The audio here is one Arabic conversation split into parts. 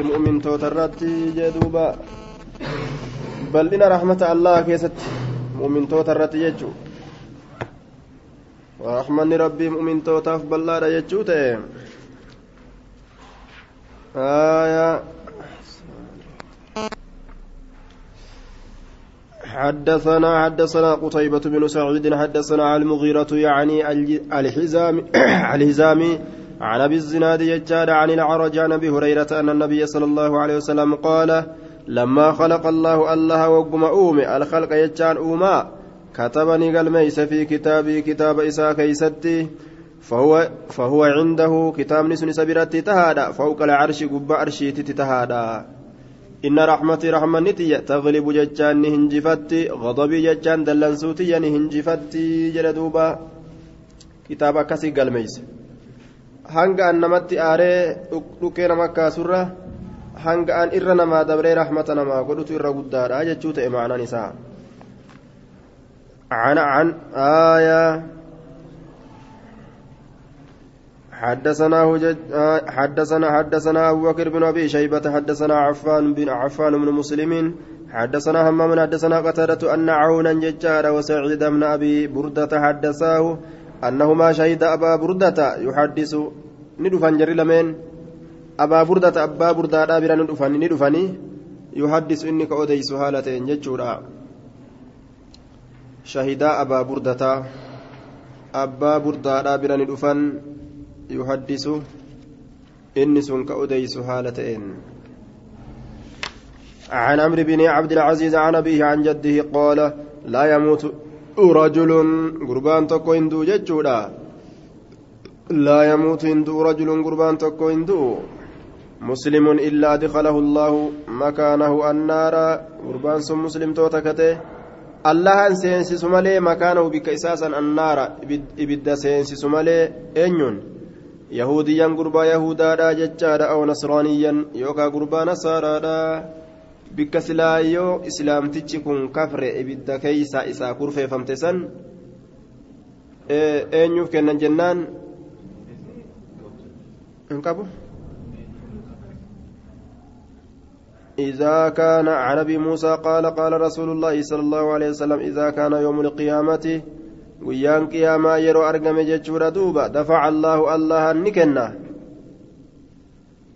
مؤمن توترتي جدوبا بل إن رحمة الله كيست مؤمن توترتي يجو ورحمن ربي مؤمن توتاف بلا يجو آية حدثنا حدثنا قتيبة بن سعيد حدثنا المغيرة يعني الحزام الحزامي عن أبي الزناد يجاد عن العرج عن أبي هريرة أن النبي صلى الله عليه وسلم قال لما خلق الله الله وقم أومي الخلق يجان أوما. كتبني قلميس في كتابي كتاب إساء كيستي. فهو فهو عنده كتاب نسن سبيرتي تهادا. فوق العرش قب عرشي تتهادا إن رحمتي رحمة نتي تغلب ججان هنجفتي غضبي ججان دلنسوتي هنجفتي جلدوبا. كتاب كسي قلميس. Hanga an namatti aaree dhukkee nama kaasurra hanga an irra namaa dabree rahmata namaa godhutu irra guddaadha jechuu ta'e maanaan isaa عن عن آية حدثنا حدثنا حدثنا أبو بكر بن أبي شيبة حدثنا عفان بن عفان بن مسلم حدثنا همام حدثنا قتادة أن عونا ججار وسعيد بن أبي بردة حدثاه أنهما شهد أبا بردة يحدث ندفن جري لمن. أبا بردة أبا بردة بلا ندفن ندفني يحدث إنك أوديس هالتين ججورا. شهد أبا بردة أبا بردة بلا ندفن يحدث إني سنك أوديس هالتين عن عمرو بن عبد العزيز عن أبيه عن جده قال لا يموت rajulun gurbaan tokko hin du'u jechuudha. Laa yamuutu hin du'u rajulun gurbaan tokko hin du'u muslimun illaa dikalahu allaahu makaanahu annaara gurbaan sun muslimtoota kate. Allahan seensisu malee makaanahu bikka isaasan annaara ibidda seensisu malee eenyuun yahuudiyyan gurbaa yahudaadha jechaadha aw nasraaniyyan yookaa gurbaa nasaaraadha bikka silaa yoo islaamtichi kun kafre ibidda keeysa isaa kurfeeffamte san eenyuuf kennan jennaan? Hin qabu? إذا كان عن أبي موسى قال قال رسول الله صلى الله عليه وسلم إذا كان يوم القيامة ويان قياما يرو أرقم جتشور دوبا دفع الله الله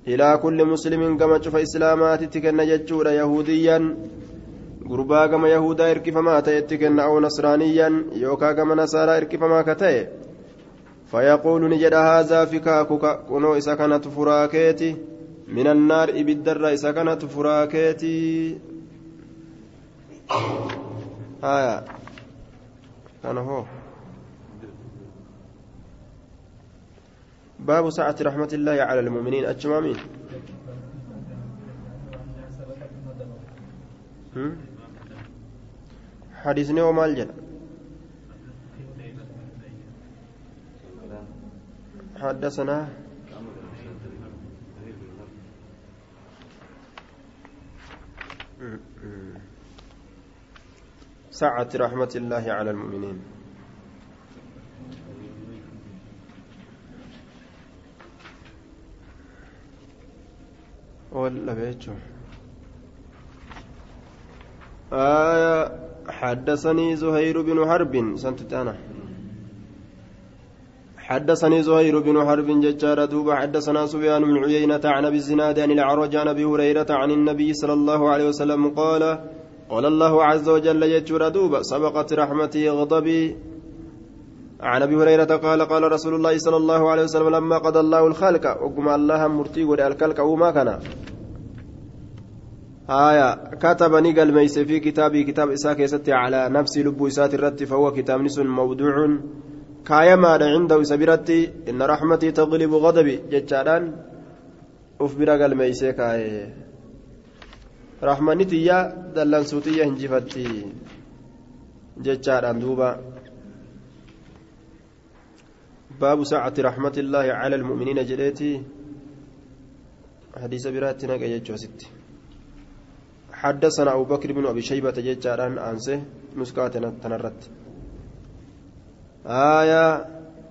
ilaa kulli muslimin gama cufa islaamaatitti kenna jechuudha yahudiyyaan gurbaa gama yahudaa hirkifamaa ta'etti kenna aw nasraaniyyan yookaa gama nasaaraa hirkifamaa ka ta'e. Fayaquulu ni jedha haazaa fikaakuka kunoo isa kanatu furaakeeti minannaar ibiddarra isa kanatu furaakeeti haya kana hoo. باب سعة رحمة الله على المؤمنين. أجمامين حديثني وما الجنة حدثنا سعة رحمة الله على المؤمنين. آية حدثني زهير بن حرب. سنتتانا. حدثني زهير بن حرب ججار دوبا. حدثنا سفيان بن عيينة عن أبي الزناد عن العرج عن أبي هريرة عن النبي صلى الله عليه وسلم قال قال الله عز وجل يجور دوبا سبقت رحمتي غضبي. عن أبي هريرة قال قال رسول الله صلى الله عليه وسلم لما قضى الله الخلق وقم الله مرتي الخلق وما كان. آية كتبني قال ميس في كتابي كتاب إساك يستي على نفس لب إسات الرت فهو كتاب نس موضوع. كايما عنده سبيرتي إن رحمتي تغلب غضبي. جتشاران أفبر قال ميس كاي رحمتي يا دلان سوتي هنجفتي جتشاران دوبا. باب سعة رحمة الله على المؤمنين جريتي. حديث براتنا جيتشو ستي. حدثنا أبو بكر بن أبي شيبة جيتشاران أنسه نسكاتنا تنرت. آية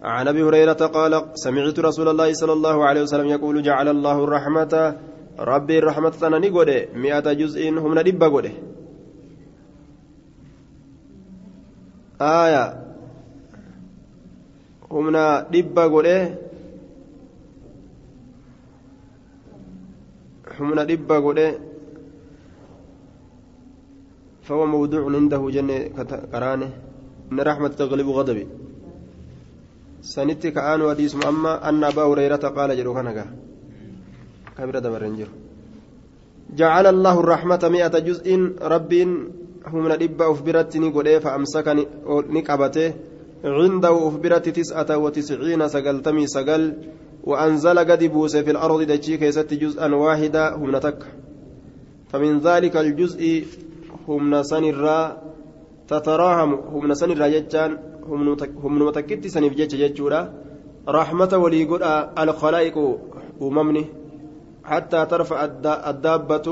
عن أبي هريرة قال سمعت رسول الله صلى الله عليه وسلم يقول جعل الله الرحمة rahmata sana ni godhe mi'ata juz'iin humna dhibba godhe aaya humna dhibba godhe humna dhibba godhe فهو موضوع عنده جنة قرانه إن رحمة تغلب غضبي. سنتك آن وديس أما أن أبا هريرة قال جلو كنكا كبيرة دبرنجر جعل الله الرحمة مئة جزء رب هم ندب أفبرت نقول فأمسك نقبته. عنده أفبرت تسعة وتسعين سقلتمي سقل. وأنزل قد بوس في الأرض دجي كيست جزءا واحدا هم نتك. فمن ذلك الجزء هم نسنرا تتراهم هم نسنرا ججان هم نمتكت سنف جج ججورا رحمة ولي قد الخلائق أممني حتى ترفع الدابة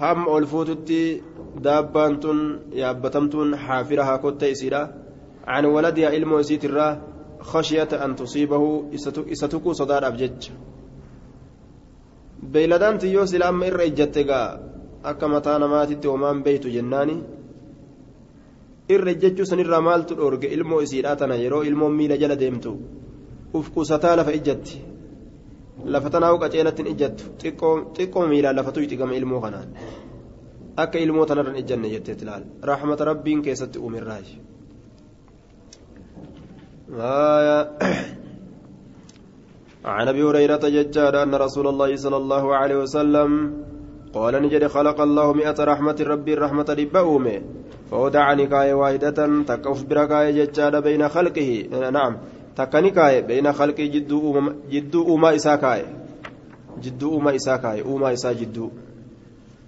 هم ألفوتتي دابان تن يابتمتن حافرها كنت إسيرا عن ولدها علم وسيت الراه خشية أن تصيبه إستكو صدار أبجج beeyladaan tiyyoo sila amma irra ejjatte gaa akka mataa namaatitti homaan beeytu jennaani irra ejjechuu sanirraa maaltu dhoorge ilmoo isiidhaa tana yeroo ilmoon miila jala deemtu uf qusataa lafa ejjatti lafa tanaa qaceelatti hin ejjattu xiqqoo miilaan lafatu ixi gama ilmoo kanaan akka ilmoo tanarra hin ejjanne jetteet ilaal raaxmata rabbiin keessatti uumirraayi عن ابي هريره ججاد ان رسول الله صلى الله عليه وسلم قال نجد خلق الله مئة رحمة ربي الرحمة لبأومه. فودع نكاية واحدة تكف بركاية ججاد بين خلقه. نعم تكني كاية بين خلقه جدو أوما جدو أوما إساكاية جدو أوما إساكاية أوما إسا جدو.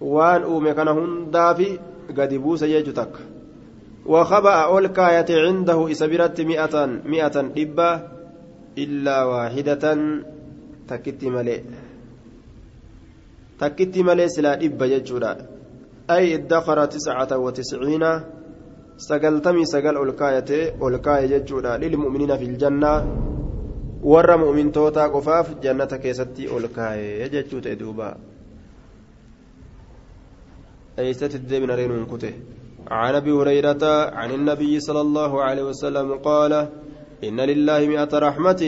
وان أومي كان هندافي قد بوس يجتك. وخبأ أول كاية عنده إسبرت مئة مئة إبا إلا واحدة تكت ملئ تكت ملئ سلا إبا يجودا أي ادخر تسعة وتسعين سقلتمي سقل أولكاية أولكاية ججودا للمؤمنين في الجنة warra mu'mintootaa qofaaf jannata keessatti ol kaayee jechuu ta'e duuba. Eeysatti deebina reenuun kute? عن ابي هريره عن النبي صلى الله عليه وسلم قال ان لله مئة رحمه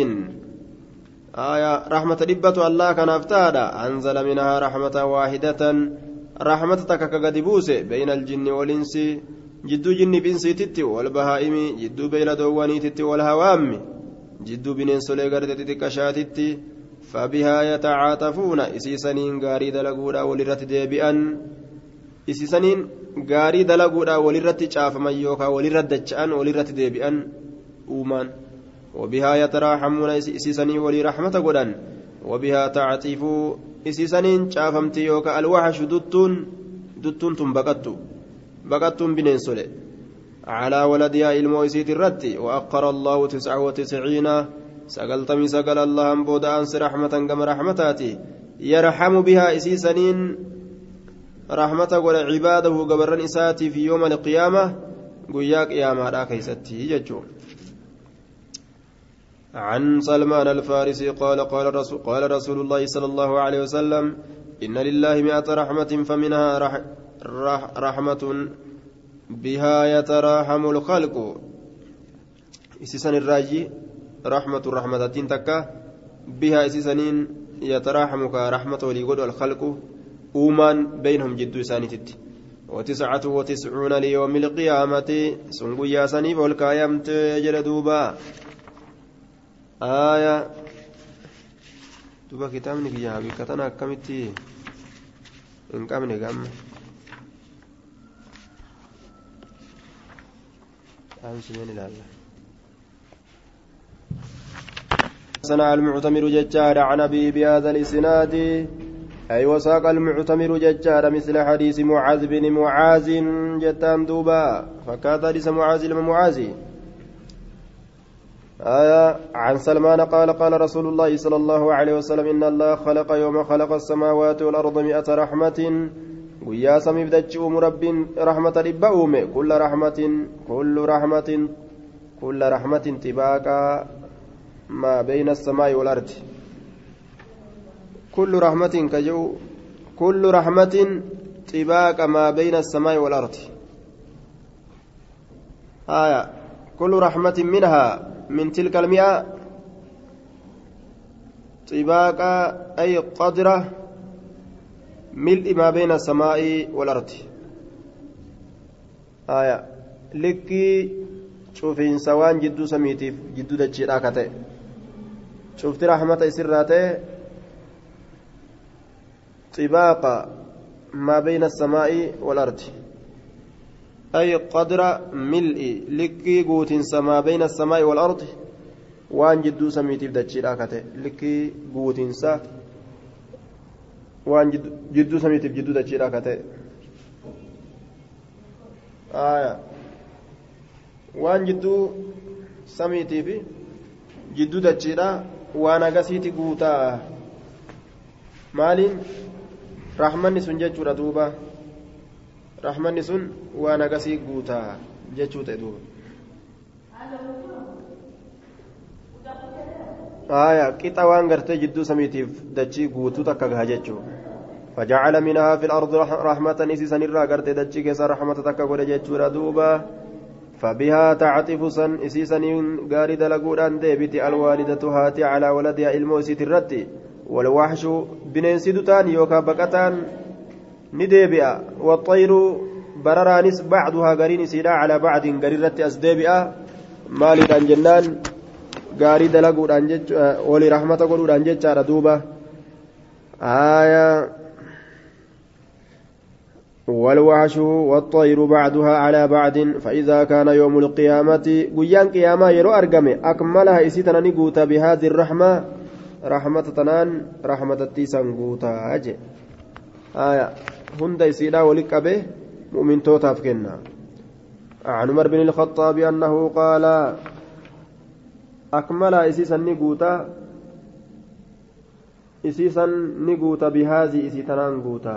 آية رحمة دبة الله كان أفتادا. أنزل منها رحمة واحدة رحمة تكك قد بين الجن والإنس. جدو جن بإنسي تتي والبهائم جدو بين دواني تتي والهوام. جدو بنين سولي قرد تتكشاتتي فبها يتعاطفون. إسيسنين غاري دلقودا ولرت ديبئا. إسيسنين gaarii dalaguudhaan walirratti caafaman yookaan walirratti dacha'an walirratti deebi'an uumaan yataraahamuuna isiisanii walii raxmata godhan wabihaa tacatiifuu isiisaniin caafamtii yookaan alwaxashu duttuun duttuun tun baqattu baqattuun bineensole على ولدها إلمو إسيت الرد وأقر الله تسعة وتسعين سقلتمي سقل الله بود أنس رحمة كما رحمتاتي يرحم بها إسيسنين رحمة ولا عباده قبرا إساتي في يوم القيامة قياك يا مالا كيستي يجو عن سلمان الفارسي قال قال رسول, قال رسول الله صلى الله عليه وسلم إن لله مئة رحمة فمنها رح رح رحمة بها يتراحم الخلق. إسسان الراجي رحمة رحمة تكا بها إسسانين يتراحم كرحمة وليقول الخلق uumaan beynhum jidduu isaaniititti وتسعة وتسعون ليوم القيامة سنقو يا سنيف والكايمت جل دوبا آية دوبا كتابني في جهابي كتنا كمتي إن كامني قام أمس من الله صنع المعتمر ججار عن أبي بهذا الإسناد أي وساق المعتمر ججار مثل حديث معاذ بن معاذ جتان دوبا فكاد حديث معاذ بن معاذ آية عن سلمان قال قال رسول الله صلى الله عليه وسلم إن الله خلق يوم خلق السماوات والأرض مئة رحمة. ويا سميف دجوم رب رحمة ربأوم كل رحمة كل رحمة كل رحمة تباكا ما بين السماء والأرض. كل رحمة كجو كل رحمة طباق ما بين السماء والأرض. آية كل رحمة منها من تلك المئة. طباق أي قدرة ملء ما بين السماء والأرض. آية. لكي شوفين سوان جدو سميتيف جدو دجيرا كتئ شفت رحمة إسراتي طباق ما بين السماء والأرض. أي قدر ملء لكي قوت ما بين السماء والأرض waan jidduu samiitiif dachiidhaa kate likkii guutiinsa waan jidduu samiitiif jidduu dachiidhaa kate waan jidduu samiitiif jidduu dachiidhaa waan agasiiti guutaa maaliin rahmanni sun jechuudha duuba rahmanni sun waan agasii guutaa jechuu ta'e duuba. آية قطع وان غرتي جدو سميتيف دجي غوتو تكا جechuu فجعل منها في الأرض رحمة إسيسا نرى غرتي دجي كيسا رحمة تكا غودا جechuu دوبا فبها تعطف سن إسيسا غاري دلقودان ديبتي الوالدة هاتي على ولدها إلمو إسيت الرتي والوحش بنين دتان يوكا بكتان نديبئا والطير بررانس بعضها غرين سيدا على بعض غري رتي أسديبئا مالي جنان gaarii dalaguudhaan jechuudha walii rahmata godhuudhaan jechaadha duuba aayaa والوحش والطير بعضها على بعض فإذا كان يوم القيامة قيان قيامة يرو أرقمي. أكملها إسيتنا نقوتا بهذه الرحمة. رحمة تنان رحمة التيسان قوتا أجي. آية. هند إسيدا ولك به مؤمن توتا فكنا عن عمر بن الخطاب أنه قال guuta bihaazii isii tanaan guuta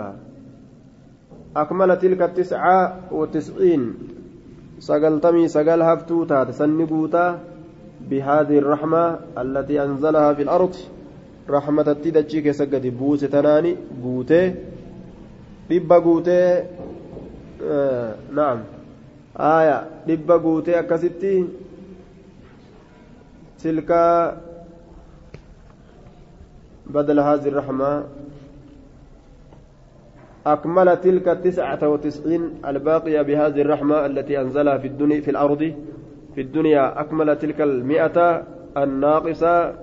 akmala tilka tiscaa watisciin sagaltamii sagal haftuu taate san ni guuta بهذه الرحمة التي أنزلها في الأرض رحمة التدجي كسجد بوسة تناني قوتي dhibba guutee naam. Aya dhibba guutee akkasitti تلك بدل هذه الرحمة أكمل تلك التسعة وتسعين الباقية بهذه الرحمة التي أنزلها في الدنيا في الأرض في الدنيا أكمل تلك المئة الناقصة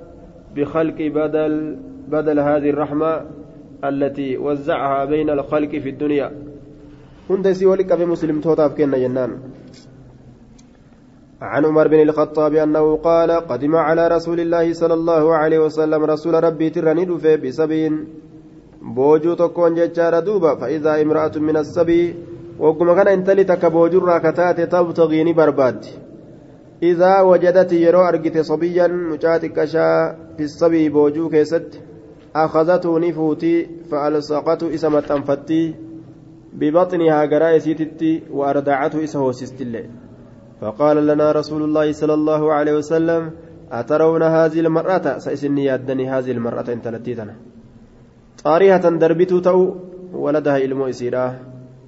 بخلق بدل بدل هذه الرحمة التي وزعها بين الخلق في الدنيا. كنت سيولك في مسلم توتاف كنا جنان. عن عمر بن الخطاب أنه قال قدم على رسول الله صلى الله عليه وسلم رسول ربي ترني دفه بسبين. بوجو تكون ججار دوبا فإذا امرأة من السبي وقم كان انتلي تك بوجو راكتات تبتغيني برباد. إذا وجدت يرو أرقت صبيا مجاتك شاء في السبي بوجو كيست. أخذته نفوتي فألصقته إسمة أنفتي ببطنها قرائسيتتي وأردعته إسهو سستلي فقال لنا رسول الله صلى الله عليه وسلم أترون هذه المرأة؟ سيسني يدني هذه المرأة إن تلتيتنا طارية دربت تو ولدها إلمو إسيرا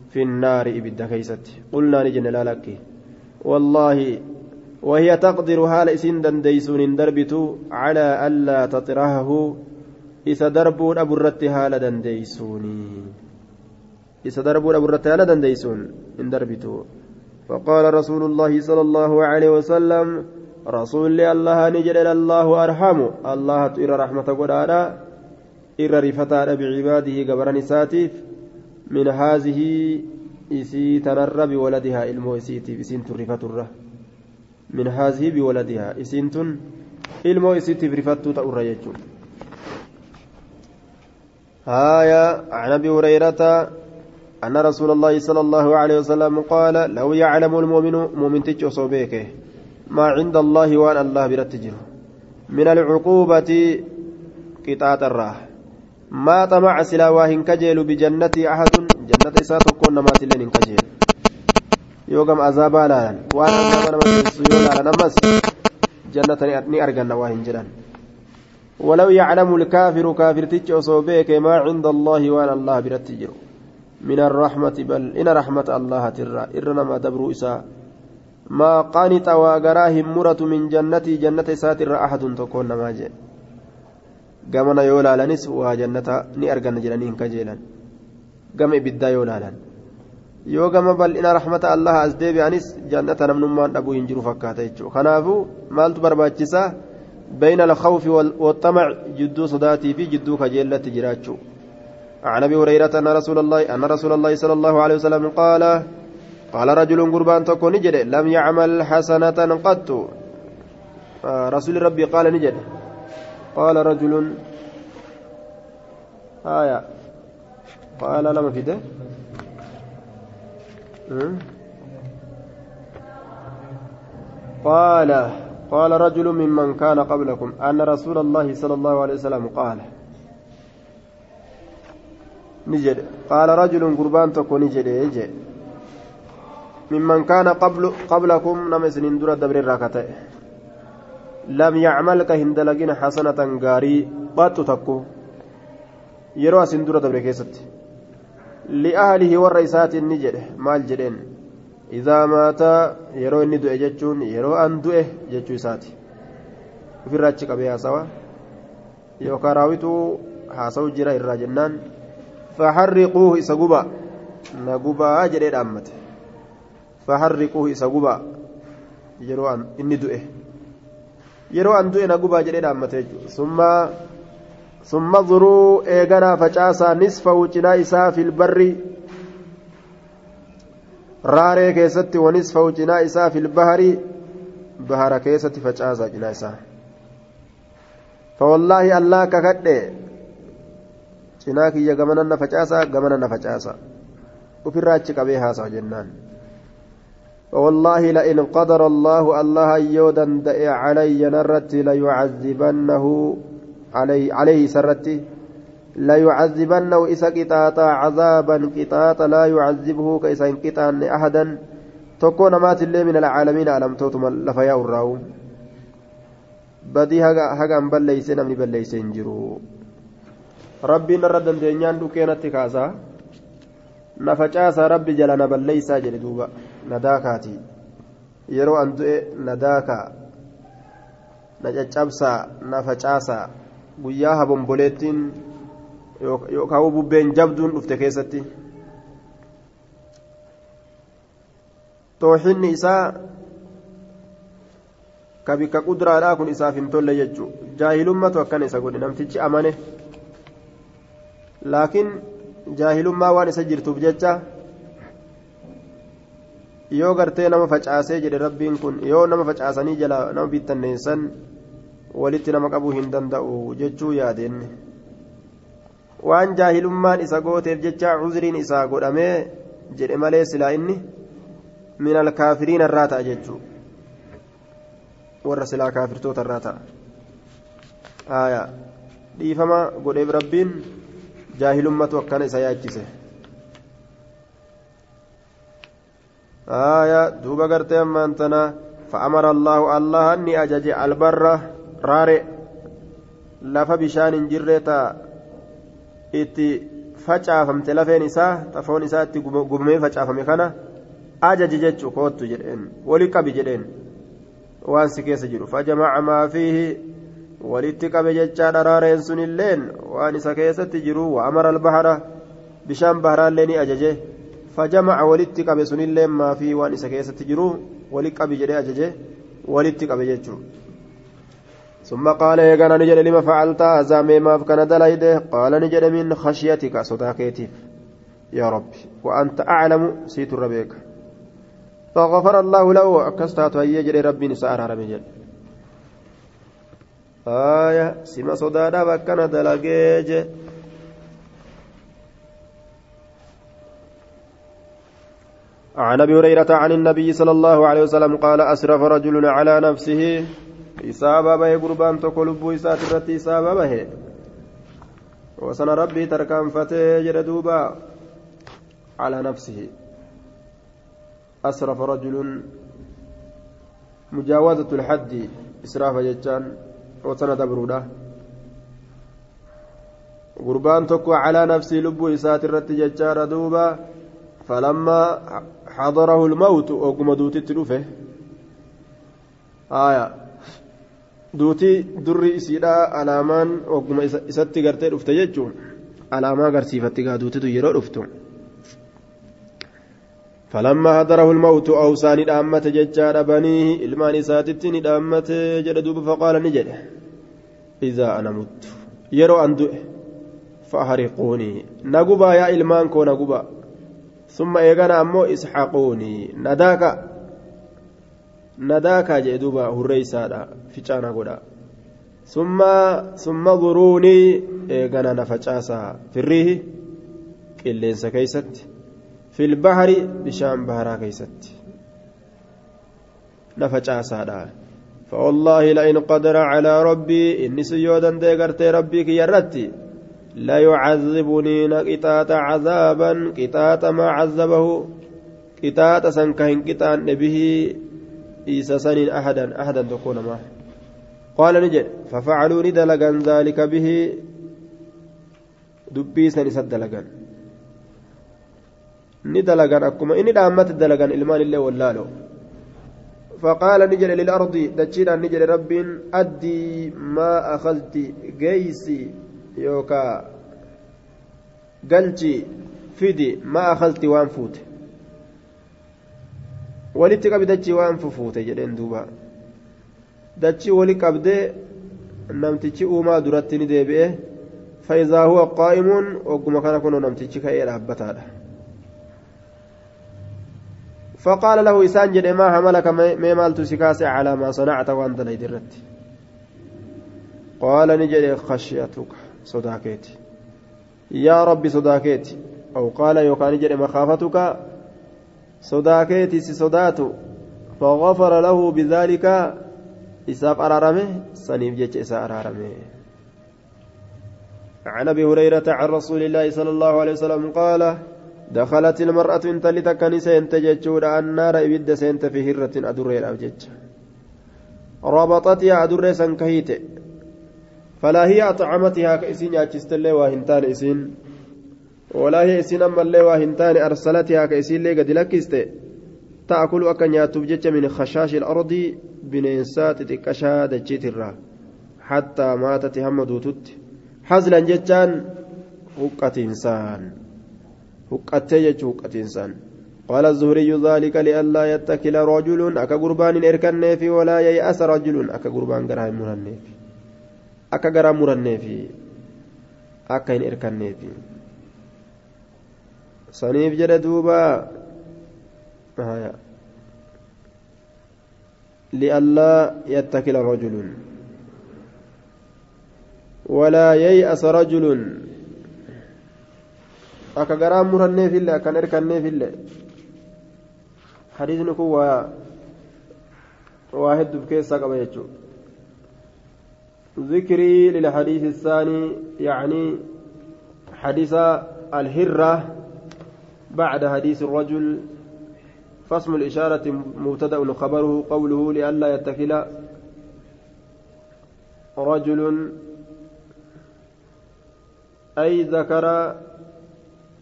في النار إبدا كيست. قلنا نجن لا لك. والله وهي تقدر هال إسن دنديسون دربت على ألا تطرحه إذا دربون أبو الرت هال دنديسوني إذا دربون أبو الرت هال دنديسون إن دربتو فقال رسول الله صلى الله عليه وسلم رسول الله نجد الله أرحم الله إرى رحمة قدادا إرى رفتا بعباده قبر نساتيف من هذه إسي تنر بولدها إلمو إسيتي إسين ترفت الره من هذه بولدها إسين تن إلمو إسيتي برفت تأر يجون هايا عن أبي هريرة أن رسول الله صلى الله عليه وسلم قال لو يعلم المؤمن مؤمن تجو صوبيك ما عند الله وأن الله برتجر من العقوبة قطعة الراه. ما طمع سلا واهن كجيل بجنة أحد جنة إسات كون ما تلين كجيل. يوغم عذابا لا وأن عذابا نمس يولا نمس جنة ني أرغن واهن جدان ولو يعلم الكافر كافر تجي بيك ما عند الله وأن الله برتجر من الرحمة بل إن رحمة الله ترى. إرنا دبر إساء ما قانت وقراه مرة من جنتي جنة ساتر أحد تكون ما جاء قامنا يولا لنس وجنة نأرقن جلنين كجيلا قام إبدا يولا لن. yoo gama bal'ina rahmata allah as deebi'anis jannata namnummaan dhabuu hin jiru fakkaata jechuudha kanaafuu maaltu barbaachisa بين الخوف والطمع جدو صداتي في جدو كجيلة جراچو عن أبي هريرة أن رسول الله أن رسول الله صلى الله عليه وسلم قال قال رجل قربان تكون نجد لم يعمل حسنة قط. آه رسول ربي قال نجد. قال رجل آية. قال لما في ده قال قال رجل ممن كان قبلكم أن رسول الله صلى الله عليه وسلم قال. نجد. قال رجل قربان تكو نجد. ممن كان قبل قبلكم نمس نندر دبر الراكته لم يعمل كهندلقين حسنة غاري قط تكو. يروى سندر دبر كيست. لأهله والرئيسات نجد. مال جدين. إذا مات yeroo inni du'e jechuun yeroo an du'e jechuu isaati ofirraa achi qabee haasawa yookaan raawwituu haasa'u jira irraa jennaan faharriquuhu isa guba na gubaa jedhee dhaammate faharriquuhu isa guba yeroo inni du'e yeroo an du'e na gubaa jedhee dhaammate jechuudha summa zuruu eeganaa facaasaa nisfahu cinaa isaa filbarri raaree keessatti wanis fa'u cinaa isaa filbahari bahara keessatti facaasaa cinaa isaa fawallaahi allaa kakadhe cinaa kiyya gamana na facaasa gamana na facaasa ufirraa achi qabee haasa'a jennaan والله لئن قدر الله الله يودا علي نرت ليعذبنه علي عليه سرتي لا إسا قطاطا عذابا قطاطا لا يعذبه كإسا انقطان أحدا. تكون مات اللي من العالمين ألم توتم لفيا الراو بدي هقا بليسين أمني بليسين جرو ربي نرد الدنيان دوكينة كاسا نفجاسا ربي جلنا بليسا جلدوبا. نداكاتي. yeroo an du'e na daaka na caccabsaa na facaasaa yookaan bubbeen jabduun dhufte keessatti tooxinni isaa ka bikka quduraadhaa kun isaaf hin tolle jechuudha jaahilummatu akkana isa godhe namtichi amane laakiin jaahilummaa waan isa jirtuuf jecha yoo gartee nama facaasee jedhe rabbiin kun yoo nama facaasanii jala nama bittanneessan walitti nama qabuu hin danda'u jechuu yaadenne. Waan jaahilummaan isa gooteef jecha cuzriin isaa godhamee jedhe malee silaa inni min alkaafiriin irraa ta'a jechuu warra silaa kaafirtoota irraa ta'a dhiifama godheef rabbiin jaahilummatu akkana isa yaachise duuba gartee ammaan tana فأمر الله الله أني أجج البر رارئ لف بشان جريتا itti facaafamte lafeen isaa xafoon isaa itti gubamee facaafame kana ajaji jechuu koottu jedheen wali qabi jedheen waan si keessa jiru fajamaca maa fiihi walitti qabe jechaa dharaareen sun illeen waan isa keessatti jiru wa'amara albahara bishaan baharaallee ni ajaje fajamaca walitti qabe sunilleen maa fiihi waan isa keessatti jiru wali qabi jedhee ajaje walitti qabe jechuu ثم قال يا نجد لما فعلت هذا مما كان دليده قال نجد من خشيتك صداقيتي يا رب وأنت أعلم سيت ربك فغفر الله له أكستات يجري ربي نسأر رمجل آية سما صدادا بكنا دلقيج عن أبي هريرة عن النبي صلى الله عليه وسلم قال أسرف رجل على نفسه. Isaaba bahe gurbaan tokko lubbuu isaati irratti isaaba bahe wasana rabbii tarkaanfatee jedhe duuba على نفسه أسرف رجل مجاوزة الحد إسراف جتان وسنة بروده gurbaan tokko calaa nafsii lubbuu isaati irratti jechaadha duuba falammaa حضره الموت وقم دوتي تلوفه آية دوتي دري إسيدا علامان وقم إساتي قرتي رفت ججو علاما قرسيفتي دوتي تيرو رفتو فلما حضره الموت أوصاني دامة ججار بنيه إلمان إساتتني دامة جدوب فقال نجد إذا أنا مت يرو أندؤ فأحرقوني نقبا يا إلمان كو نقبا ثم إيغانا أمو نداكا جدوبا هريسادا فيشانا قدا ثم ثم ضروني إيغانا نفجاسا في الريه قلينسا كيست في البحر بشام بهرا كيست نفجاسا فوالله لئن قدر على ربي إني سيودا ديغرتي ربي كي لا يعذبني قطاة عذابا قطاة ما عذبه قطاة سنكهن قطان به إيسا سنين أحدا أحدا تكون معه قال نجد ففعلوا ندلقا ذلك به. دبي سن سدلقا ندلقا أكما. إني دامت دلقا إلمان الله واللالو. فقال نجد للأرض دجينا نجد رب أدي ما أخذت yookaa galchi fidi ma akalti waan fuute walitti qabi dachii waan fufuute jedheen duuba. Dachii wali qabdee namtichi uumaa duratti ni deebi'e. فإذا هو قائم وقم كان كن نمتج كأي رهبتها فقال له إسان جد ما حملك ما مالت سكاسي على ما صنعت وأنت ليدرت قال نجد خشيتك صداكيتي يا ربي صداكيتي أو قال يوكان جري مخافتك صداكيتي صداتو فغفر له بذلك. إساف أرارمه صنيف جيش إساء أرارمه. عن أبي هريرة عن رسول الله صلى الله عليه وسلم قال دخلت المرأة انت لتكني سنت جتشور النار إبد سنت في هرة أدري الأبجج ربطتها أدري سنكهيته فلا هي أطعمتها كإسين ياتشست اللي واهنتان إسين. ولا هي إسين أما اللي واهنتان أرسلتها كإسين لي قد لكست تأكل أكن ياتوب من خشاش الأرض بنينسات تكشا دجيت الرا حتى ماتت همدوتت حزلا جتان هقة إنسان هقة جت هقة إنسان قال الزهري ذلك لئلا يتكل رجل أكا قربان إركن في ولا ييأس رجل أكا قربان قرام مرنفي akka garaa muranneefi akka hin irkanneefi saniif jedhe duuba لئلا يتكل رجل ولا ييأس رجل akka garaa muranneefillee akkan irkanneefillee hadiisni kun waa waa hedduuf keessaa qaba jechuudha ذكري للحديث الثاني يعني حديث الهرة بعد حديث الرجل فاسم الإشارة مبتدأ خبره قوله لئلا يتكل رجل أي ذكر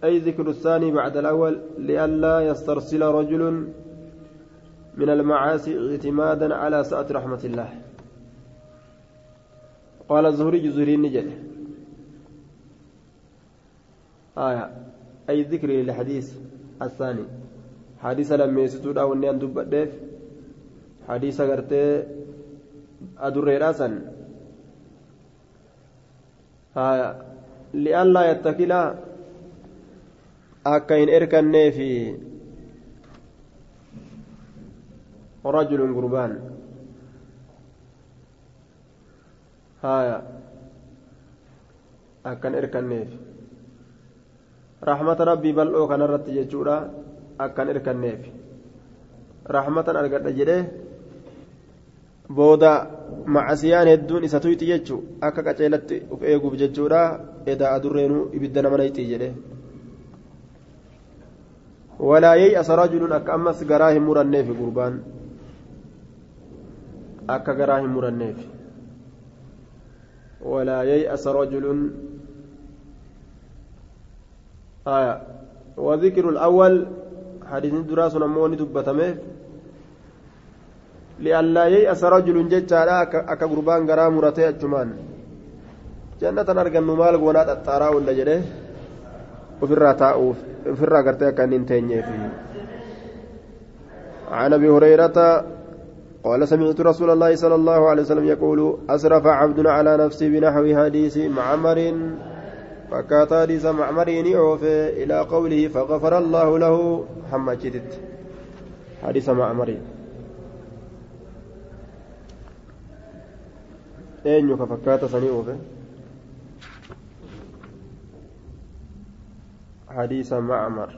أي ذكر الثاني بعد الأول لئلا يسترسل رجل من المعاصي اعتمادا على سعة رحمة الله. قال الزهري زهري نجد. آية. أي ذكر للحديث الثاني. حديث لما يستود أو أن دبدف حديث قرتي أدر راسا. آية لئلا يتكل akka hin erkanne fi rajulun gurbaan haya akkan erkanneef rahmata rabbii bal'oo kanarratti jechuudha. Akkan irkanneef rahmatan argadha jedhee booda macasiyaan hedduun isa tuyxi jechuu akka qaceelatti uf eeguuf jechuudha. Edaa adurreenuu ibidda nama nayxii jedhe. Walaa asaraa rajulun akka ammas garaa hin muranneef gurbaan. Akka garaa hin muranneef. Walaa asaraa rajulun آية. وذكر الأول حديث دراسة نموني دبتمه. لئلا ييأس رجل ججارا أكا قربان غرا مرتي أجمان. جنة أرجن مال غونات التارا ولا جده. وفرا تاؤف وفرا غرتي كان نتنيه عن أبي هريرة قال سمعت رسول الله صلى الله عليه وسلم يقول أسرف عبد على نفسه بنحو حديث معمر فكات حديث معمر يعوفي إلى قوله فغفر الله له محمد جدد. حديث معمر eenyu ka fakkaata sanii uufe hadiisa macmar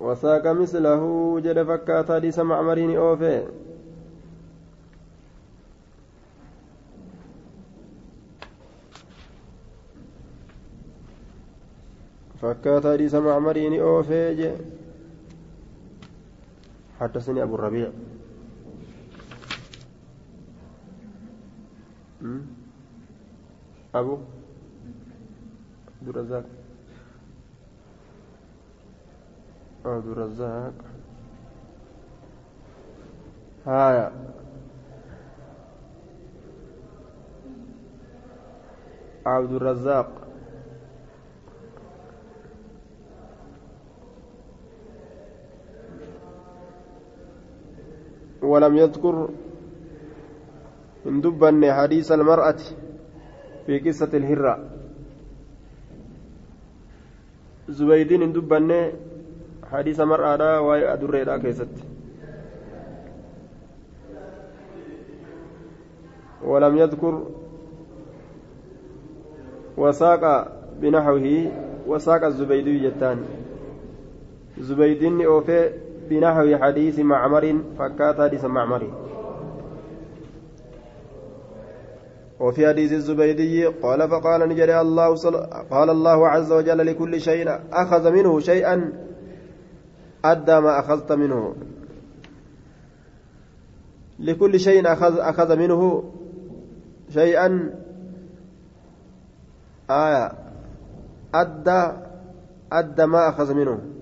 وساق مثله جد فكات حديث معمرين أوفي. فكات حديث معمرين أوفي حدثني أبو الربيع. أبو عبد الرزاق. عبد الرزاق. هايا. عبد الرزاق. ولم يذكر من دبن حديث المرأة في قصة الهرة. زبيدين من دبن حديث مرأة وهي أدريدا كيست. ولم يذكر وساق بنحوه وساق الزبيدي جتان زبيدين أوفي بنحو حديث معمر فكات حديث معمر. وفي حديث الزبيدي قال فقال نجري الله قال الله عز وجل لكل شيء أخذ منه شيئا أدى ما أخذت منه. لكل شيء أخذ أخذ منه شيئا آية أدى أدى ما أخذ منه.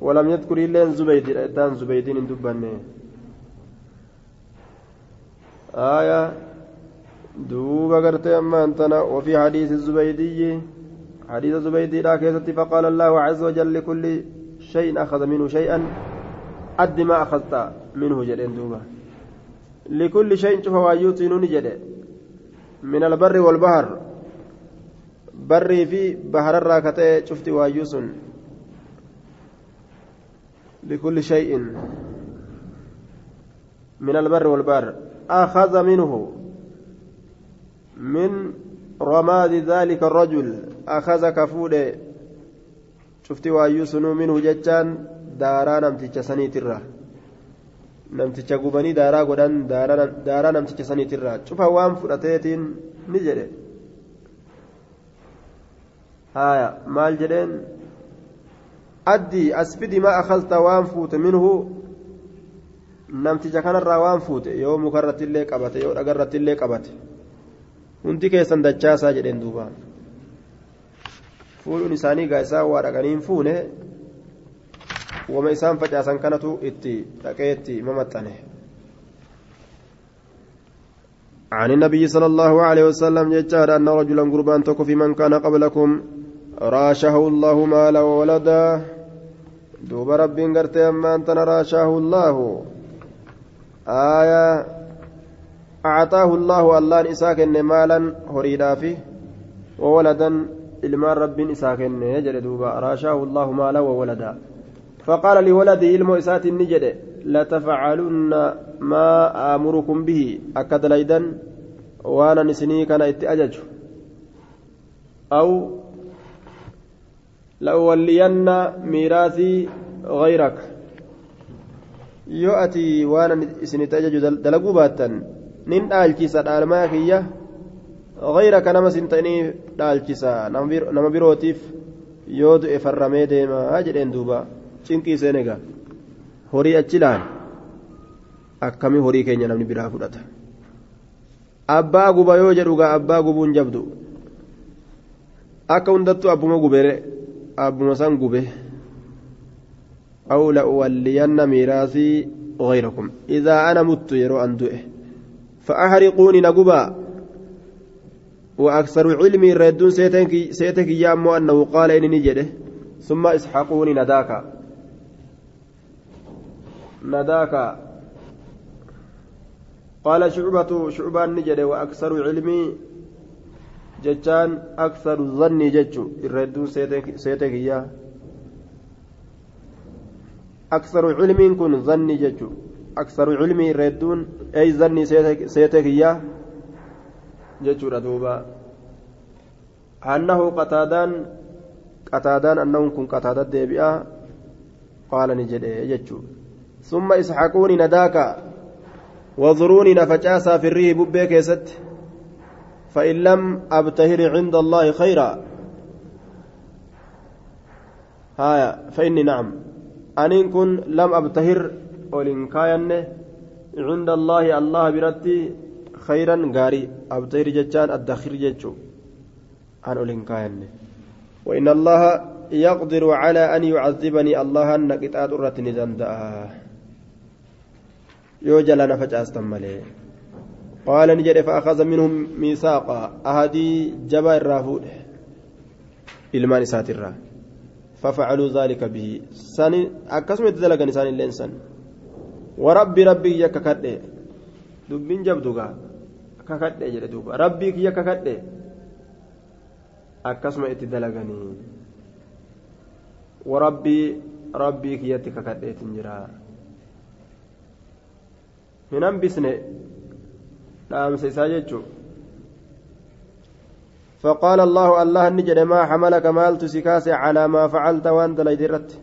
ولم يذكر إلا زبيد الإدان زبيدين دبني. آية دوبا قرتي أما أنتنا. وفي حديث الزبيدي حديث الزبيدي لا كيستي. فقال الله عز وجل لكل شيء أخذ منه شيئا. أد ما أخذت منه جدين دوبا لكل شيء شوف وايوتي نجد من البر والبحر. بري في بحر الراكتة شفت وايوسن لكل شيء من البر والبحر أخذ منه من رماد ذلك الرجل أخذ كفود شفت وايوسن منه جتان دارا نمتج سنيتره namticha gubanii daaraa godhan daaraa namticha saniitirraa cufa waan fudhateetiin ni jedhe haya maal jedheen addii asfidi maa akalta waan fuute minhu namticha kanarraa waan fuute yoo mukarratti illee qabate yoo dhagarratti illee qabate hundi keessan dachaasaa jedheen duuba fuudhuun isaanii gaa isaa waa dhaqaniin fuune wama isaan facaasan kanatu itti dhaqee itti mamaxxane عن النبي صلى الله عليه وسلم جاء أن رجلا قربان تكو في من كان قبلكم راشه الله مالا وولدا دوب ربي قرتي أما أنت راشاه الله آية أعطاه الله الله إساكن مالا هريدا فيه وولدا ilmaan rabbiin isaa kenne jedhe duuba raashaahu allahu maala wawalada faqaala liwaladii ilmoo isaatiin ni jedhe latafacalunna maa aamurukum bihi akka dalaydan waanan isinii kana itti la'uwalliyanna miiraasii غيرك waanan isinitti ajaju dalaguu baattan nin dhaalchisa dhaalmaa kiyya غيرك نما سنتني دالچسا نما بيروتيف du'e farramee deema jedheen duuba cinqii seenega horii achi laal akkamii horii keenya namni biraa fudhata abbaa guba yoo jedhugaa abbaa gubuun jabdu akka hundattuu abbuma gubere abbuma san gube أو لأولين ميراثي غيركم. إذا أنا مت يرو أندؤه فأحرقوني نقبا. وأكثر علمي ردون سيتك يا أمو أنه قال إني جده ثم إسحقوني نداك. نداك. قال شعبة شعبان نجده. وأكثر علمي جتان أكثر الظن جتشو الردون سيتك يا أكثر علم كن ظني جتشو أكثر علمي ردون أي ظني سيتك يا جتشو ردوبا أنه قتادان قتادان أنه كن قتادة ديبئة قال نجد جتشو ثم اسحقوني نداك وضروني نفجاسا في الريه ببيك يست فإن لم أبتهر عند الله خيرا. هايا فإني نعم. أنين كن لم أبتهر ولن عند الله الله برتي خيرا غاري. أبتهر جتان الدخير جتشو. أن ولن وإن الله يقدر على أن يعذبني الله أن قطعة أرتني زندأ. يوجل أنا فجأة مالي قال نجد فأخذ منهم ميثاقا أهدي جبا الرافود إلمان ساترا ففعلوا ذلك به. سن أكسمت ذلك نسان الإنسان وربي ربي يك كدي دبين جبدوغا ككدي جل دوبا ربي يك كدي akkasuma itti dalaganii warabbii rabbii kiyyatti kakadheetin jira hin hambisne dhaamsa isaa jechuu فقال الله الله نجد ما حملك مالت سكاس على ما فعلت وانت ليدرت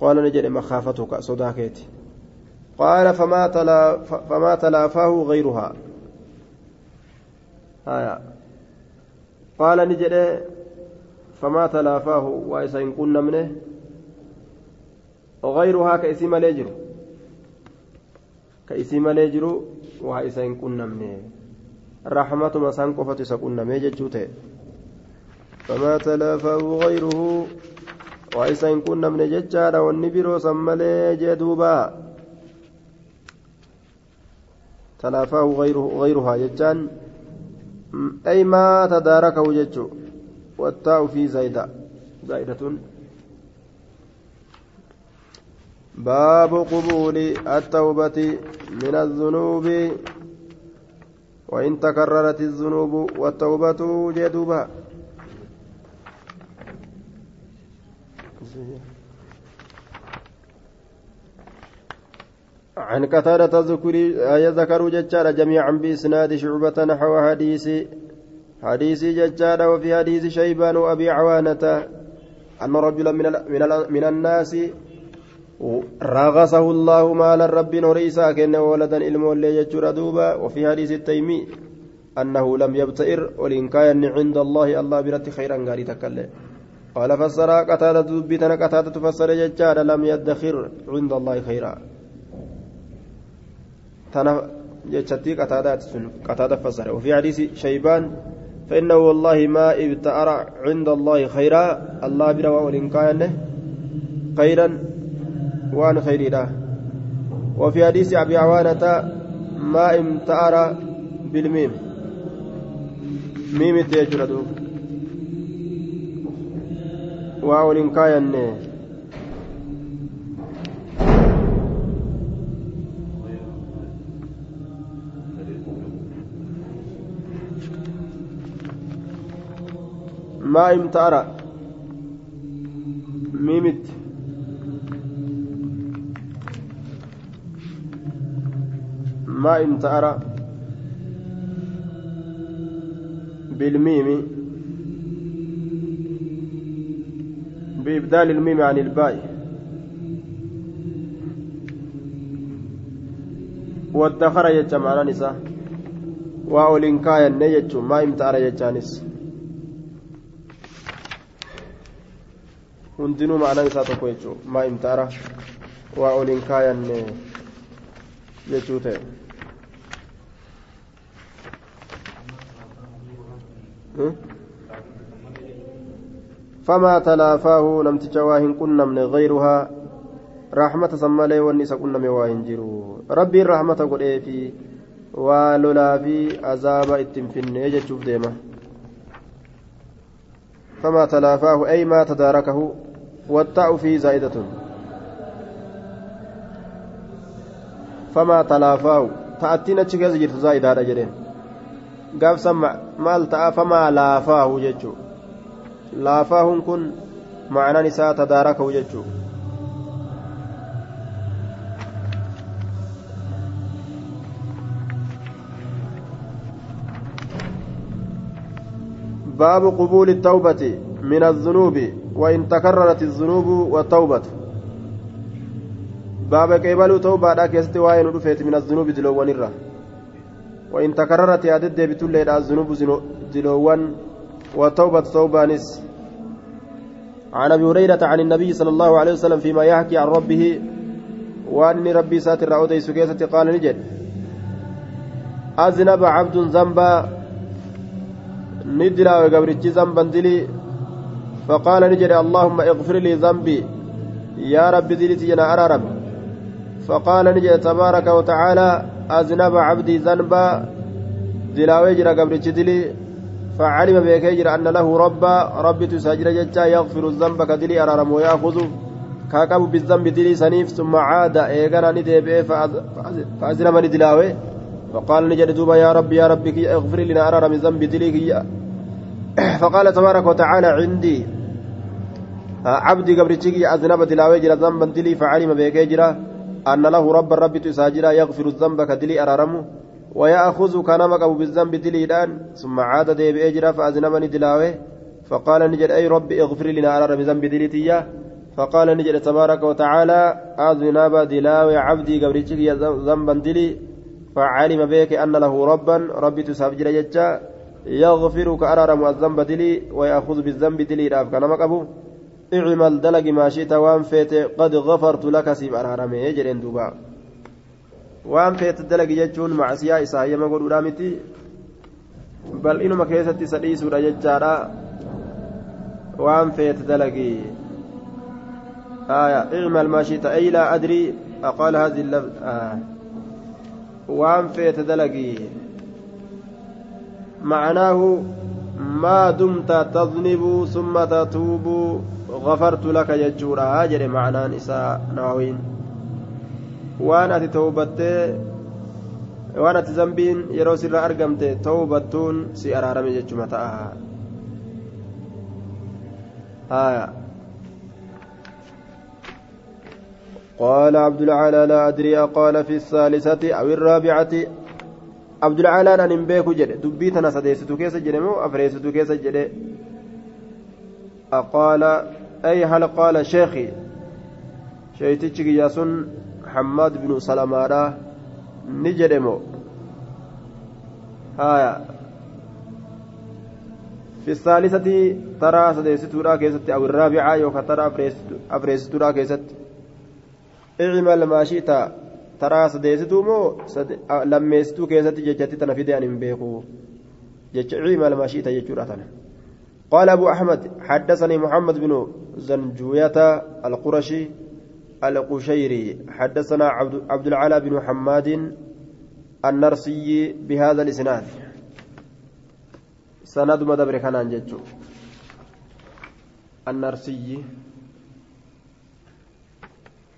قال نجد مخافتك صداكيتي قال فما تلا فما تلافاه غيرها آية قال نجد فما تلافاه وإذا إن كنا منه وغيرها كإسم ليجر كإسم ليجر وإذا إن كنا منه رحمة مسان قفة سكنا ميججوته فما تلافاه غيره وإذا إن كنا من ججارة والنبير سمالي جدوبا تلافاه غيره غيرها ججان أي ما تداركه ججو والتاء في زايدة زايدة باب قبول التوبة من الذنوب. وإن تكررت الذنوب والتوبة جدوبا عن قتادة ذكروا ججال جميعا بإسناد شعبة نحو حديث حديث ججال وفي حديث شيبان وأبي عوانة أن رجلا من, من الناس رغصه الله مال الرب نوريسا كأنه ولدا إلمو اللي يجر دوبا. وفي حديث التيمي أنه لم يبتئر ولإن كان عند الله الله برت خيرا غاري تكلم. قال فسر قتادة دبتنا قتادة تفسر ججال لم يدخر عند الله خيرا. تنا جتشتي قتادة قتادة فسر. وفي حديث شيبان فإنه والله ما ابتأر عند الله خيرا. الله بروا وإن كان خيرا. وان خيري له وفي حديث أبي عوانة ما امتأر بالميم ميم تيجرد واو إن كان ما امتأر ميمت ما امتأر بالميم بإبدال الميم عن الباء. والدخر يجمع على نساء. وأولين كاين نيجو ما امتأر يجانس hundinuu ma'anaan isaa tokko jechuudha maa imtaara waa ol hin kaayanne jechuu ta'e فما تلافاه نمتج واهن كنا من غيرها رحمة سمالي كنا من واهن جرو. ربي الرحمة قل في ولولا في عذاب اتنفن يجتشوف ديما. فما تلافاه أي ما تداركه والتاء فيه زائدة. فما تلافاه تأتينا تشكيز جرت زائدة هذا جرين. قاف سمع مال تأ فما لافاه جتشو لافاه كن معنى نساء تداركه جتشو باب قبول التوبة من الذنوب وإن تكررت الذنوب والتوبة باب قبل توبة لا كيست وين من الذنوب دلوان الرا وإن تكررت يا دد بتولي الذنوب دلوان والتوبة توبانس عن أبي هريرة عن النبي صلى الله عليه وسلم فيما يحكي عن ربه وأن ربي ساتر رأودي سكيسة قال نجد. أذنب عبد ذنبا ندرا وقبرتي ذنبا دلي فقال نجد اللهم اغفر لي ذنبي. يا رب دلتي أنا أرى فقال نجد تبارك وتعالى أذنب عبدي ذنبا. دلاوي جرى دلي فعلم بكيجر أن له ربا. ربي تساجر ججا يغفر الذنب كدلي أرارم ويأخذ. كاكب بالذنب دلي سنيف ثم عاد إيغانا ندي فأزلم ندلاوي فقال نجد دوبا يا رب يا ربي أغفر لنا أرارم ذنب دلي فقال تبارك وتعالى عندي. عبدي قبرتشيكي أذنب دلاوي جرى ذنبا دلي فعلم بكيجر أن له رب ربي تساجر يغفر الذنب كدلي أرارمه ويأخذ كان مقب بالذنب دليلان ثم عاد ديب أجرا فأذنبني دلاوه. فقال نجد أي رب اغفر لنا على بذنب دليتيا فقال نجد تبارك وتعالى أذنب دلاوي عبدي قبرتك ذنبا دلي. فعلم بك أن له ربا ربي تسابجر جتا يغفر كأرارم الذنب دلي ويأخذ بالذنب دلي راف كان مقب اعمل دلق ما شئت وان فيت قد غفرت لك سيب أرارمي يجرين دوبا waan feete dalagi jechuun macsiyaa isaa hayyama godhuudha miti bal'inuma keessatti isa dhiisuudha jechaadha waan feete dalagi آية اعمل ما شئت أي لا أدري أقال هذه اللفظ آه. وان فيت دلقي معناه ما دمت تذنب ثم تتوب غفرت لك يجورا. هاجر معنى نساء ناوين. tawbattee waan ati zambiin yeroo sirra argamte tawbattuun si araarame jechuma ta'a haya قال عبد العالى لا أدري قال في الثالثة أو الرابعة. عبد العالى أن بيكو جد دبيتنا سديستو كيس جد مو أفريستو كيس جد أقال أي هل قال شيخي شيتي ياسون حماد بن سلمة نجرمو هايا في الثالثة ترى سديستورا كيست أو الرابعة يوكا ترى أفريستورا كيست اعمل ما شئت ترى سديستو مو سد... لميستو كيست ججتي تنفيد أن بيقو جج اعمل ما شئت ججورة قال أبو أحمد حدثني محمد بن زنجوية القرشي القشيري حدثنا عبد, عبد العلا بن حماد النرسي بهذا الإسناد سند مدبر جتشو النرسي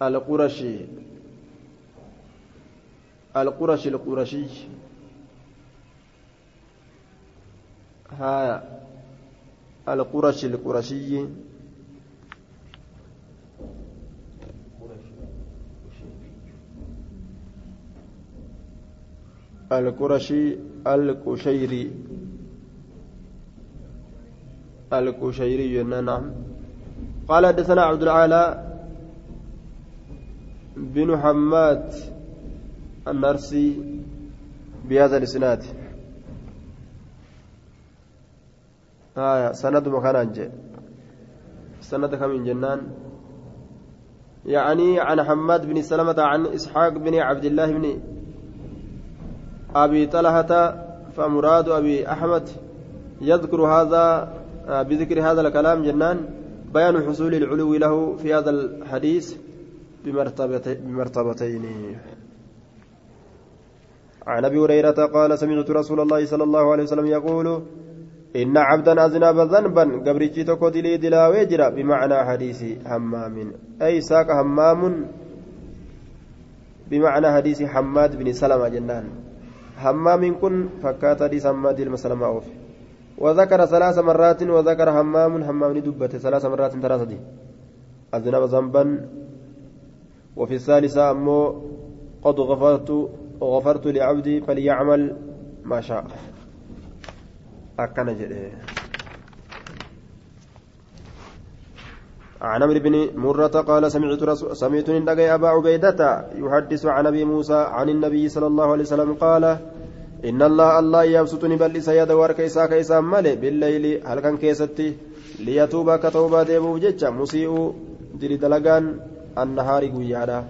القرشي القرشي القرشي. ها القرشي القرشي. القرشي القشيري. القشيري نعم قال حدثنا عبد العالى بن حماد النرسي بهذا الإسناد. آية سند مكان أنجي. سند كم جنان. يعني عن حماد بن سلمة عن إسحاق بن عبد الله بن أبي طلحة فمراد أبي أحمد. يذكر هذا بذكر هذا الكلام جنان بيان حصول العلو له في هذا الحديث بمرتبتين. عن أبي هريرة قال سمعت رسول الله صلى الله عليه وسلم يقول إن عبدا أذنب ذنبا قبرتي تكو دلي دلا ويجرا بمعنى حديث همام أي ساق همام بمعنى حديث حماد بن سلمة جنان. همام كن فكات حديث حماد المسلمة أوف. وذكر ثلاث مرات وذكر همام همام دبت ثلاث مرات ثلاثة أذنب ذنبا وفي الثالثة أمو قد غفرت غفرت لعبدي فليعمل ما شاء. akkana jedhe عن عمرو بن مرة قال سمعت رسول سمعت النبي أبا عبيدة يحدث عن أبي موسى عن النبي صلى الله عليه وسلم قال إن الله الله يبسطني بل سيد ورك إسا كيسا مالي بالليل. هل كان كيستي؟ ليتوب كتوبة ديبو جتشا مسيء دلي دلقان النهار قيادا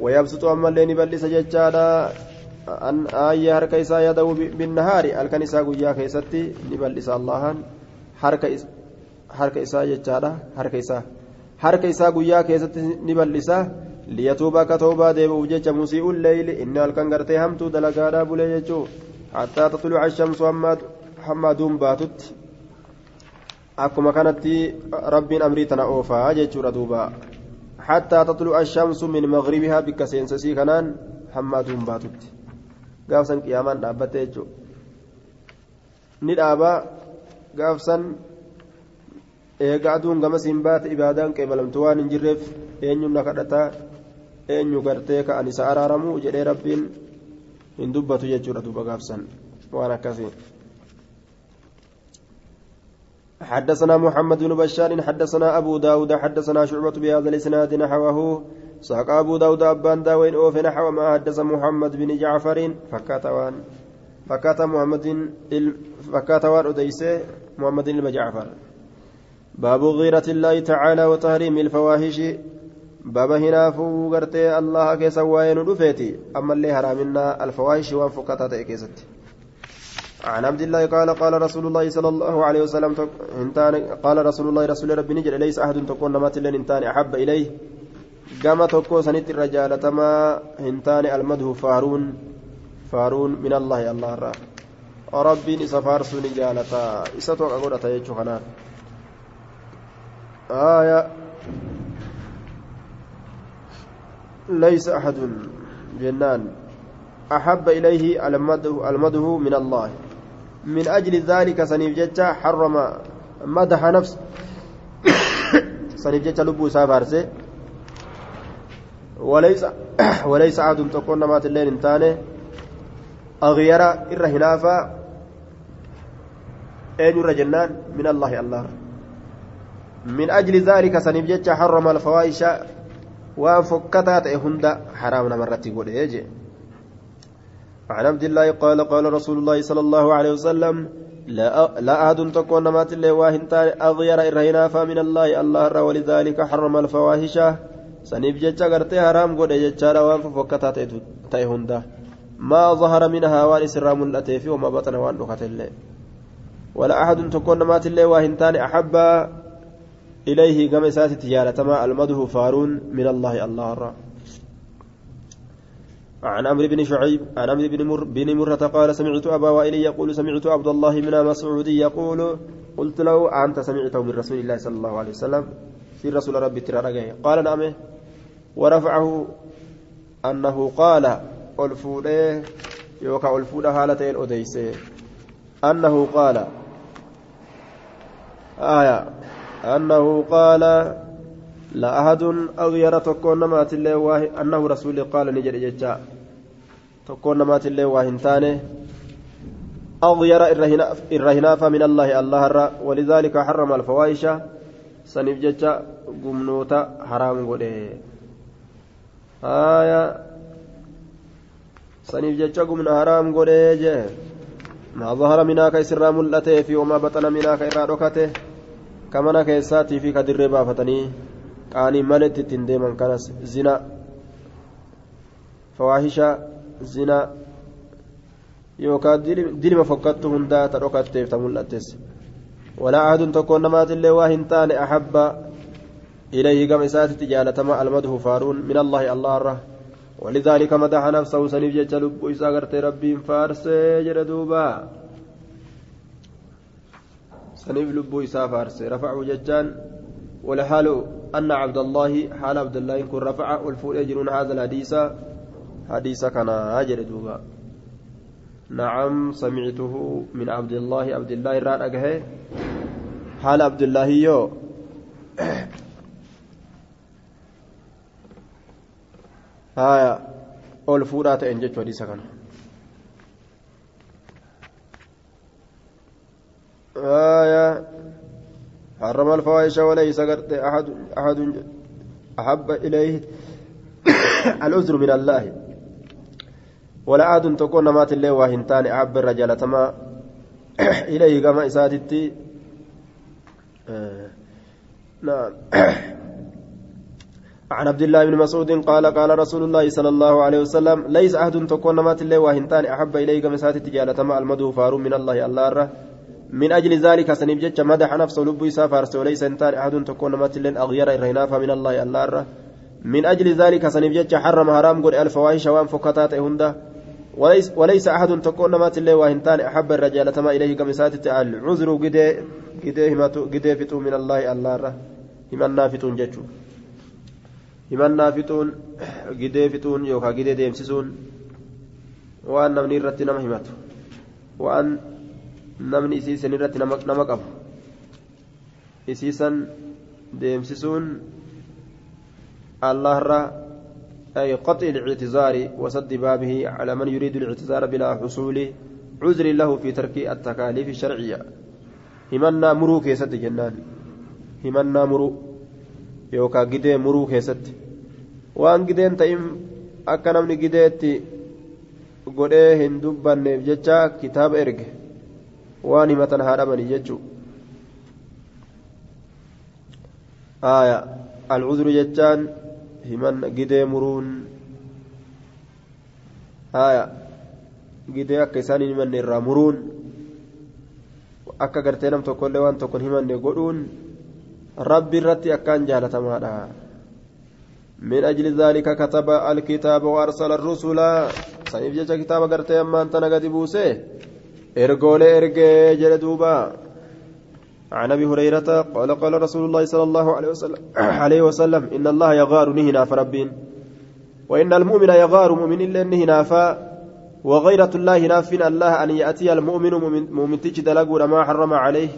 ويبسط أما الليل بل سجتشادا an aayya harka isaa yada'u binnahaari halkan isaa guyyaa keessatti ni bal'isa allahan harka isaa jechaadha harka isaa harka isaa guyyaa keessatti ni bal'isa liyatuuba akka toobaa deebi'uuf jecha musii'uun leeyli inni halkan gartee hamtuu dalagaadhaa bulee jechuu hattaa tatluca shamsu hamma aduun baatutti akkuma kanatti rabbiin amrii tana oofaa jechuudha duuba aduun baatutti gaafsan qiyaamaan dhaabbatte jechuudha ni dhaabaa gaafsan eega aduun gamas hin baate ibaadaan qeebalamtu waan hin jirreef eenyu na kadhataa eenyu gartee ka'an isa araaramu jedhee rabbiin hin dubbatu jechuudha duuba gaafsan waan akkasii. حدثنا محمد بن بشار حدثنا أبو داود حدثنا شعبة بهذا الإسناد نحوه. ساق أبو داود أبان داوين أوف نحو ما حدث محمد بن جعفر فكاتوان فكات محمد فكاتوان أديسة محمد بن جعفر. باب غيرة الله تعالى وتحريم الفواحش. باب هنا فوغرتي الله كيسا وين رفيتي أما اللي حرامنا الفواحش وانفكتا كيست عن عبد الله قال قال رسول الله صلى الله عليه وسلم قال رسول الله رسول ربي نجل ليس أحد تكون نمات لن أحب إليه irra jaalatamaa hin taane almadhu faaruun faaruun min allahi allah irraa rabbiin isa faarsuu ni jaalataa isa toqa godhata jechuu kanaaf آية ليس أحد جنان أحب إليه المده, المده من الله من أجل ذلك سنيف جتا حرم مدح نفس. سنيف جتا لبو سافارسي وليس وليس أحد تكون نمات الليل انتاني. أغير إر هنافا أين الرجنان من الله الله. من أجل ذلك سنبجت حرم الفواحش. وفكتات هند حرام مرتي قول عن عبد الله قال قال رسول الله صلى الله عليه وسلم لا أحد تكون نمات الله واهنتان أغير إر هنافا من الله الله ولذلك حرم الفواحش. jecha gartee haraam godhe jechaadha waan fofokkataa ta'e hunda maa zahara minhaa waan isirraa mul'atee fi wama baxana waan dhokatellee ولا أحد تكون مات الله وهنتان أحب إليه كما ساتت جالتما ألمده فارون من الله الله الرّ عن عمرو بن شعيب عن عمرو بن مر بن مرة قال سمعت أبا وائل يقول سمعت عبد الله بن مسعود يقول قلت له أنت سمعته من رسول الله صلى الله عليه وسلم؟ في رسول ربي ترى قال نعم. ورفعه أنه قال ألفودة يوكا ألفودة هالتين أديسه أنه قال آية أنه قال لا أحد أغير تكون نمات الله أنه رسول قال نجر ججا تكون نمات الله واهنتانه أغير الرهناف من الله الله ولذلك حرم الفواحش سنف ججا قمنوتا حرام قده haaya saniif jecha gumna haraam godhee jee maa zahara minaa ka isirraa mul'atee fi wamaa baxana minaa ka irraa dhokate ka mana keessaatii fi ka dirree baafatanii qaanii maletti ittiin deeman kanas zina fawaahisha zina yookaan dilima fokkattu hundaa ta dhokatteef ta mul'attes walaa ahadun tokkoon namaatillee waa hin taane ahabba ilayhi gama isaatitti jaalatama almadhu faaruun min allahi allah irra ولذلك مدح نفسه سنيف جيتش لب إسا غرتي ربي فارسي جردوبا سنيف لب إسا فارسي رفعه ججان والحال أن عبد الله حال عبد الله يكون رفع والفول يجرون هذا الحديث حديث كان هاجر دوبا. نعم سمعته من عبد الله. عبد الله الران أجهه. حال عبد الله يو. haya ol fuudhaa ta'een jechuu hadiisa kana haya حرم الفواحش وليس أحد أحد أحب إليه العذر من الله. ولا أحد تكون مات الله وهنتان أحب الرجال تما إليه كما إساتتي آه. نعم. عن عبد الله بن مسعود قال قال رسول الله صلى الله عليه وسلم ليس أحد تكون مات الله وهنتان أحب إليك مسات تجالة ما المدو فار من الله الله الره من أجل ذلك سنب مدح نفسه لب سافرس وليس انتان أحد تكون مات الله أغير إرهنافا من الله الله الره من أجل ذلك سنب حرم حرام قل الفواحش وان فكتات هنده وليس, وليس أحد تكون مات الله وهنتان أحب الرجال ما إليه كمسات العذر قدي قدي قدي فتو من الله الله الره همنا فتون جتشو fixuun gidee fixuun yookaan gidee deemsisuun waan namni irratti nama himatu waan namni isiisan irratti nama qabu isiisan deemsisuun allahrra أي قطع الاعتذار وسد بابه على من يريد الاعتذار بلا حصول عذر له في ترك التكاليف الشرعية همنا مرو كيست جنان همنا مرو yookaan gidee muruu keessatti waan gideen ta'in akka namni gideetti godhee hin dubbanneef jecha kitaaba erge waan himatan haa dhabanii jechuudha alcuduru jechaan himan gidee muruun haya gidee akka isaan hin himanne irraa muruun akka gartee nam tokkollee waan tokkon himanne godhuun rabbi irratti akkaan jaalatamaadha من أجل ذلك كتب الكتاب وأرسل الرسل سنيف جيش كتاب قرتي أما أنت نقد بوسي إرقولي إرقي جلدوبا عن أبي هريرة قال قال رسول الله صلى الله عليه وسلم, عليه وسلم إن الله يغار نهنا فربين وإن المؤمن يغار مؤمن إلا نهنا وغيرة الله نافين الله أن يأتي المؤمن مؤمن تجد ما حرم عليه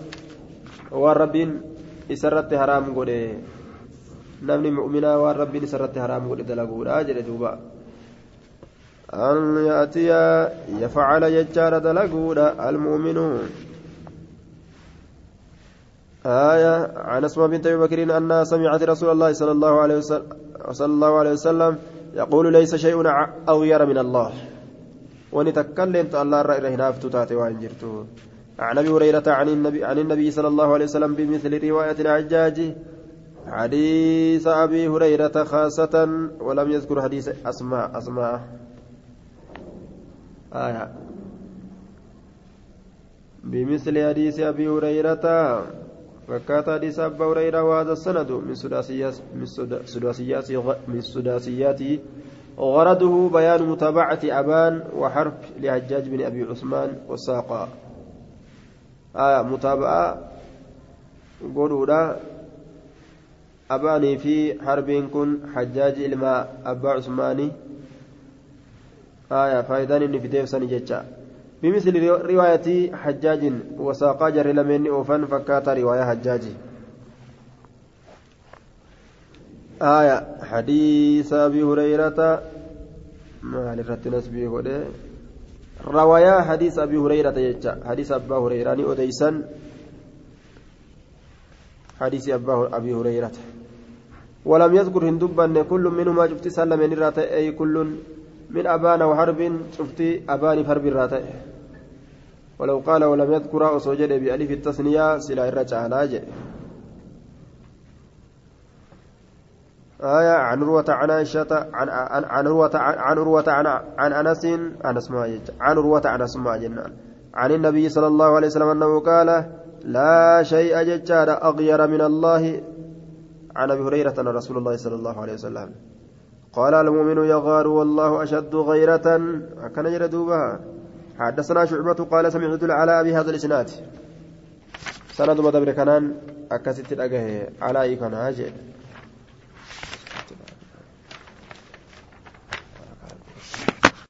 والربين isarratti haraam godhe namni mu'minaa waan rabbiin isarratti haraam godhe dalaguudha jedhe duuba an yaatiya yafcala jechaadha dalaguudha آية عن أسماء بنت أبي بكر أنها سمعت رسول الله صلى الله عليه وسلم صلى الله عليه وسلم يقول ليس شيء أغير من الله. ونتكلم الله الرأي هنا فتاتي وإن جرته عن أبي هريرة عن النبي عن النبي صلى الله عليه وسلم بمثل رواية الحجاج حديث أبي هريرة خاصة ولم يذكر حديث أسماء أسماء. آية. بمثل حديث أبي هريرة. فكات حديث ابي هريره وهذا السند من سداسيات من سداسيات غرضه بيان متابعه ابان وحرف لحجاج بن ابي عثمان والساقا آية متابعة abaanii fi harbiin kun hajjaaji ilma abbaa cusmaanii aya faayidaan inni fideefsani jecha. bimisli riwaayatii hajjaajin wasaaqaa jarri lameenni oofan fakkaata riwaayaa hajjaaji aya hadiisa abi hurayrata maal irratti nasbii godhe روايا حديث أبي هريرة يجا حديث أبا هريرة أديسا حديث أبا أبي هريرة ولم يذكر هندوبا أن كل منهما شفت سلم أي كل من أبان وحرب شفت أبان حرب الراتي ولو قال ولم يذكر أصوجد بألف التثنية سلا الرجع لاجئ آية عن روة عن عائشة عن عن عن روة عن روة عن عن أنس أنس ما عن روة عن ما عن النبي صلى الله عليه وسلم أنه قال لا شيء ججار أغير من الله. عن أبي هريرة رسول الله صلى الله عليه وسلم. قال المؤمن يغار والله أشد غيرة. كان يردوبها حدثنا شعبة قال سمعت العلاء بهذا الإسناد. سند مدبر كنان أكست الأجه على كان هاجر